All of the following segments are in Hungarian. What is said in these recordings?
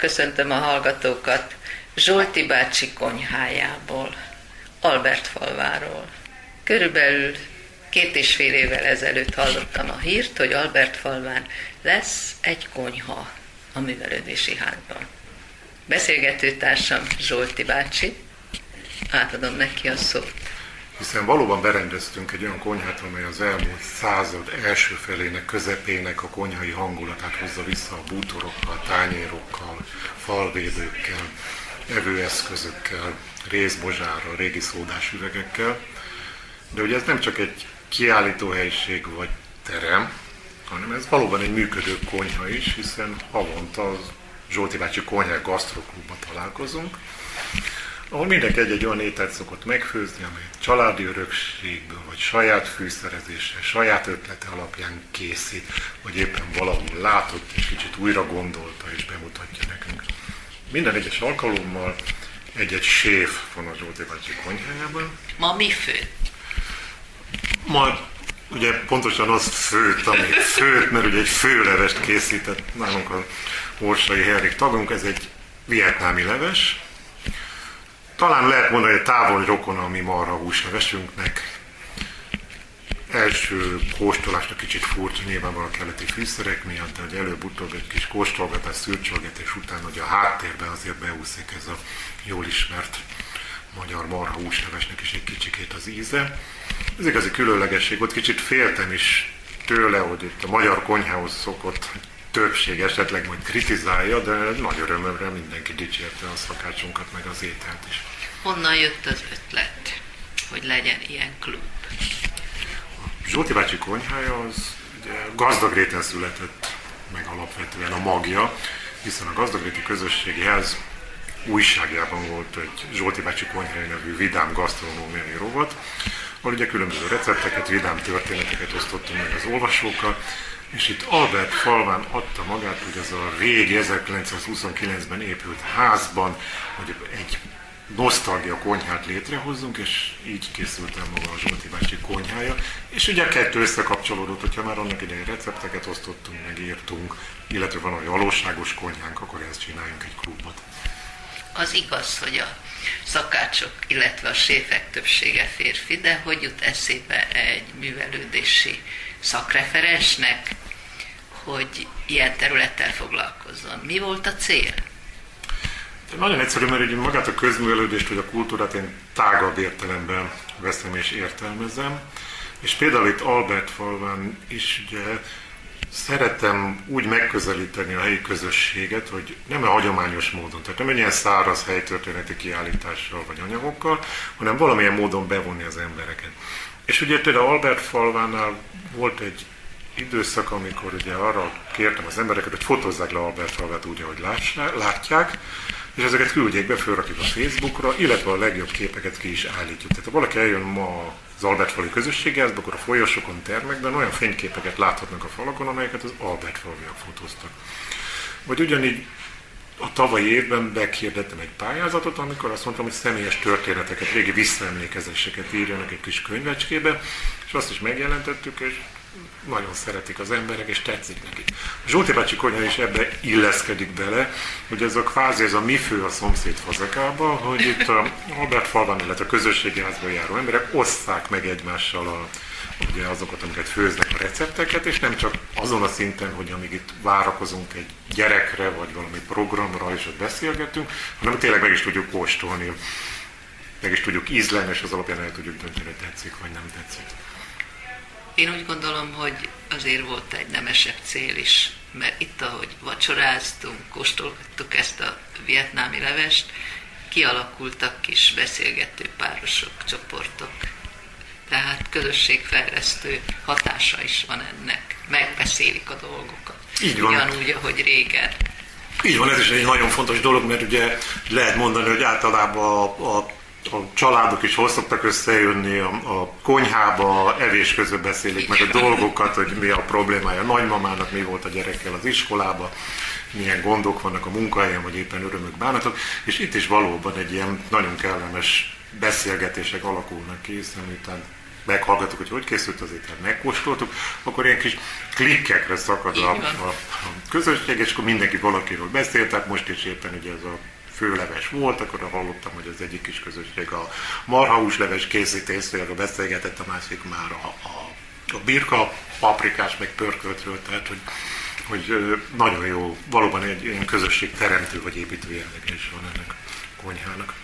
Köszöntöm a hallgatókat Zsolti bácsi konyhájából, Albert falváról. Körülbelül két és fél évvel ezelőtt hallottam a hírt, hogy Albert falván lesz egy konyha a művelődési házban. Beszélgetőtársam Zsolti bácsi, átadom neki a szót. Hiszen valóban berendeztünk egy olyan konyhát, amely az elmúlt század első felének, közepének a konyhai hangulatát hozza vissza a bútorokkal, tányérokkal, falvédőkkel, evőeszközökkel, részbozsárral, régi szódás üvegekkel. De ugye ez nem csak egy kiállítóhelyiség vagy terem, hanem ez valóban egy működő konyha is, hiszen havonta az Zsolti bácsi konyhák gasztroklubban találkozunk, ahol mindenki egy-egy olyan ételt szokott megfőzni, amely családi örökségből, vagy saját fűszerezése, saját ötlete alapján készít, vagy éppen valahol látott és kicsit újra gondolta és bemutatja nekünk. Minden egyes alkalommal egy-egy séf van a Zsolti bácsi konyhájában. Ma mi fő? Ma ugye pontosan az főt, ami főt, mert ugye egy főlevest készített nálunk a Orsai Herrik tagunk, ez egy vietnámi leves. Talán lehet mondani, hogy távol rokon a mi marha húslevesünknek. Első kóstolásra kicsit furcsa, nyilván van a keleti fűszerek miatt, de hogy előbb-utóbb egy kis kóstolgatás, szürcsölgetés után, hogy a háttérben azért beúszik ez a jól ismert magyar marha húslevesnek is egy kicsikét az íze. Ez igazi különlegesség, ott kicsit féltem is tőle, hogy itt a magyar konyhához szokott többség esetleg majd kritizálja, de nagy örömömre mindenki dicsérte a szakácsunkat, meg az ételt is. Honnan jött az ötlet, hogy legyen ilyen klub? Zsolti bácsi konyhája az ugye gazdagréten született meg alapvetően a magja, hiszen a gazdagréti közösségi ház újságjában volt egy Zsolti bácsi konyhája nevű vidám gasztronómiai rovat, ahol ugye különböző recepteket, vidám történeteket osztottunk meg az olvasókkal, és itt Albert falván adta magát, hogy az a régi 1929-ben épült házban, hogy egy nosztalgia konyhát létrehozzunk, és így készült el maga a Zsolti bácsi konyhája. És ugye kettő összekapcsolódott, hogyha már annak idején recepteket osztottunk, megírtunk, illetve van a valóságos konyhánk, akkor ezt csináljunk egy klubot. Az igaz, hogy a szakácsok, illetve a séfek többsége férfi, de hogy jut eszébe egy művelődési szakreferensnek, hogy ilyen területtel foglalkozzon. Mi volt a cél? Nagyon egyszerű, mert ugye magát a közművelődést, vagy a kultúrát én tágabb értelemben veszem és értelmezem. És például itt Albert falván is ugye szeretem úgy megközelíteni a helyi közösséget, hogy nem a hagyományos módon, tehát nem egy ilyen száraz helytörténeti kiállítással vagy anyagokkal, hanem valamilyen módon bevonni az embereket. És ugye például Albert falvánál volt egy időszak, amikor ugye arra kértem az embereket, hogy fotózzák le Albert falvát úgy, ahogy látják, és ezeket küldjék be, fölrakjuk a Facebookra, illetve a legjobb képeket ki is állítjuk. Tehát ha valaki eljön ma az Albert falu közösséghez, akkor a folyosokon, termekben olyan fényképeket láthatnak a falakon, amelyeket az Albert faluiak fotóztak. Vagy ugyanígy a tavalyi évben bekérdettem egy pályázatot, amikor azt mondtam, hogy személyes történeteket, régi visszaemlékezéseket írjanak egy kis könyvecskébe, és azt is megjelentettük, és nagyon szeretik az emberek, és tetszik nekik. A Zsolti bácsi konyha is ebbe illeszkedik bele, hogy ez a kvázi ez a mi fő a szomszéd fazekába, hogy itt a Albert falvan, illetve a közösségi házban járó emberek osszák meg egymással a, ugye azokat, amiket főznek a recepteket, és nem csak azon a szinten, hogy amíg itt várakozunk egy gyerekre, vagy valami programra, és ott beszélgetünk, hanem tényleg meg is tudjuk kóstolni, meg is tudjuk ízlelni, és az alapján el tudjuk dönteni, hogy tetszik, vagy nem tetszik. Én úgy gondolom, hogy azért volt egy nemesebb cél is, mert itt, ahogy vacsoráztunk, kóstolgattuk ezt a vietnámi levest, kialakultak kis beszélgető párosok, csoportok. Tehát közösségfejlesztő hatása is van ennek. Megbeszélik a dolgokat. Így van. Ugyanúgy, ahogy régen. Így van, ez is egy nagyon fontos dolog, mert ugye lehet mondani, hogy általában a, a a családok is hol szoktak összejönni a, a konyhába, evés közben beszélik meg a dolgokat, hogy mi a problémája a nagymamának, mi volt a gyerekkel az iskolába, milyen gondok vannak a munkahelyen, vagy éppen örömök, bánatok, és itt is valóban egy ilyen nagyon kellemes beszélgetések alakulnak ki, hiszen miután meghallgattuk, hogy hogy készült az étel, megkóstoltuk, akkor ilyen kis klikkekre szakad a, a, a közösség, és akkor mindenki valakiről beszélt, tehát most is éppen ugye ez a főleves volt, akkor hallottam, hogy az egyik kis közösség a marhahúsleves készítészről beszélgetett, a másik már a, a, a birka paprikás meg pörköltről, tehát hogy, hogy nagyon jó, valóban egy ilyen közösség teremtő vagy építő jellege is van ennek a konyhának.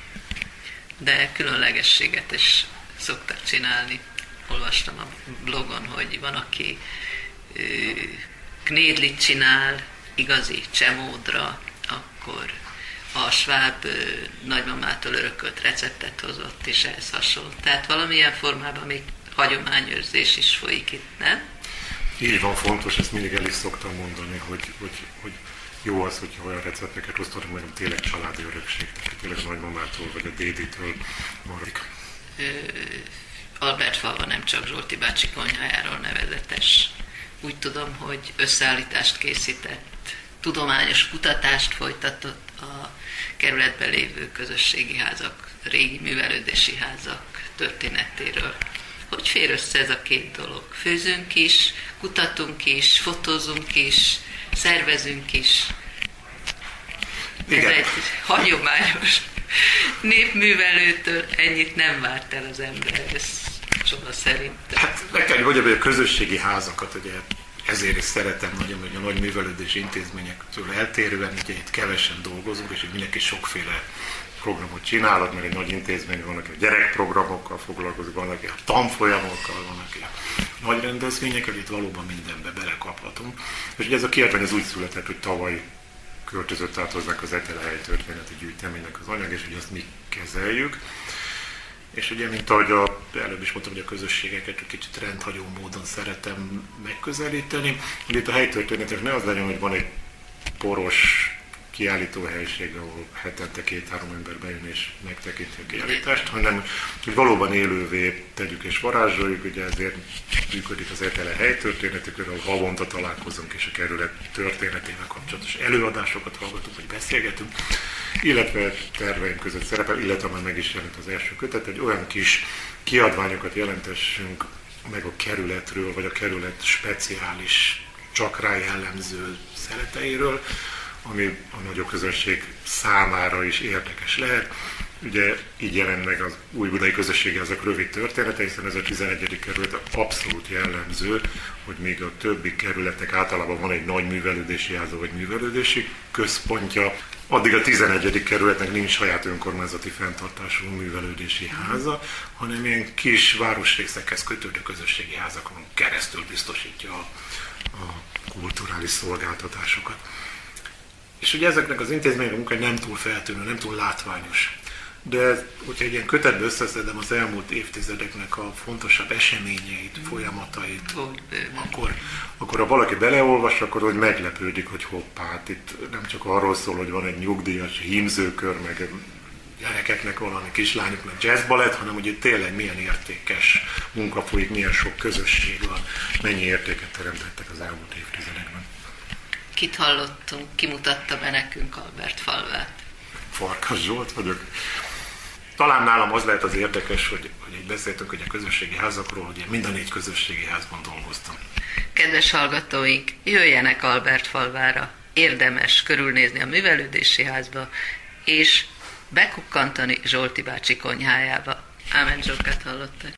De különlegességet is szoktak csinálni. Olvastam a blogon, hogy van, aki knédlit csinál, igazi csemódra, akkor a sváb nagymamától örökölt receptet hozott, és ehhez hasonló. Tehát valamilyen formában még hagyományőrzés is folyik itt, nem? Így van, fontos, ezt mindig el is szoktam mondani, hogy, hogy, hogy jó az, hogyha olyan recepteket osztanak, mert tényleg családi örökség, tehát tényleg nagymamától vagy a déditől maradik. Albert falva nem csak Zsolti bácsi konyhájáról nevezetes. Úgy tudom, hogy összeállítást készített, tudományos kutatást folytatott a kerületben lévő közösségi házak, régi művelődési házak történetéről. Hogy fér össze ez a két dolog? Főzünk is, kutatunk is, fotózunk is, szervezünk is. Igen. Ez egy hagyományos népművelőtől ennyit nem várt el az ember, ez csoda szerint. Hát meg kell, hogy a közösségi házakat, ugye ezért is szeretem nagyon, hogy a nagy művelődési intézményektől eltérően, ugye itt kevesen dolgozunk, és mindenki sokféle programot csinálod, mert egy nagy intézmény van, aki a gyerekprogramokkal foglalkozik, van, aki a tanfolyamokkal, van, aki a nagy rendezvényekkel, itt valóban mindenbe belekaphatunk. És ugye ez a kiadvány az úgy született, hogy tavaly költözött át hozzánk az Etelhely történeti gyűjteménynek az anyag, és hogy azt mi kezeljük. És ugye, mint ahogy a, előbb is mondtam, hogy a közösségeket egy kicsit rendhagyó módon szeretem megközelíteni. Ugye itt a helytörténetes ne az legyen, hogy van egy poros kiállító helység, ahol hetente két-három ember bejön és megtekinti a kiállítást, hanem hogy valóban élővé tegyük és varázsoljuk, ugye ezért működik az ETELE helytörténetükről, ahol havonta találkozunk és a kerület történetével kapcsolatos előadásokat hallgatunk, vagy beszélgetünk, illetve terveim között szerepel, illetve már meg is jelent az első kötet, egy olyan kis kiadványokat jelentessünk meg a kerületről, vagy a kerület speciális csak rá jellemző szereteiről, ami a nagyobb közönség számára is érdekes lehet. Ugye így jelent meg az új budai közössége azok rövid története, hiszen ez a 11. kerület abszolút jellemző, hogy még a többi kerületek általában van egy nagy művelődési háza vagy művelődési központja, addig a 11. kerületnek nincs saját önkormányzati fenntartású művelődési háza, hanem ilyen kis városrészekhez kötődő közösségi házakon keresztül biztosítja a, a kulturális szolgáltatásokat. És ugye ezeknek az intézmények munkája nem túl feltűnő, nem túl látványos. De hogyha egy ilyen kötetbe összeszedem az elmúlt évtizedeknek a fontosabb eseményeit, folyamatait, akkor, akkor ha valaki beleolvas, akkor hogy meglepődik, hogy hoppá, hát itt nem csak arról szól, hogy van egy nyugdíjas hímzőkör, meg gyerekeknek valami kislányoknak jazzbalett, hanem hogy itt tényleg milyen értékes munka folyik, milyen sok közösség van, mennyi értéket teremtettek az elmúlt évtizedekben. Kit hallottunk, kimutatta be nekünk Albert falvát. Farkas Zsolt vagyok. Talán nálam az lehet az érdekes, hogy, hogy így beszéltünk hogy a közösségi házakról, hogy én minden négy közösségi házban dolgoztam. Kedves hallgatóink, jöjjenek Albert falvára. Érdemes körülnézni a művelődési házba, és bekukkantani Zsolti bácsi konyhájába. Ámen Zsolkát hallottak.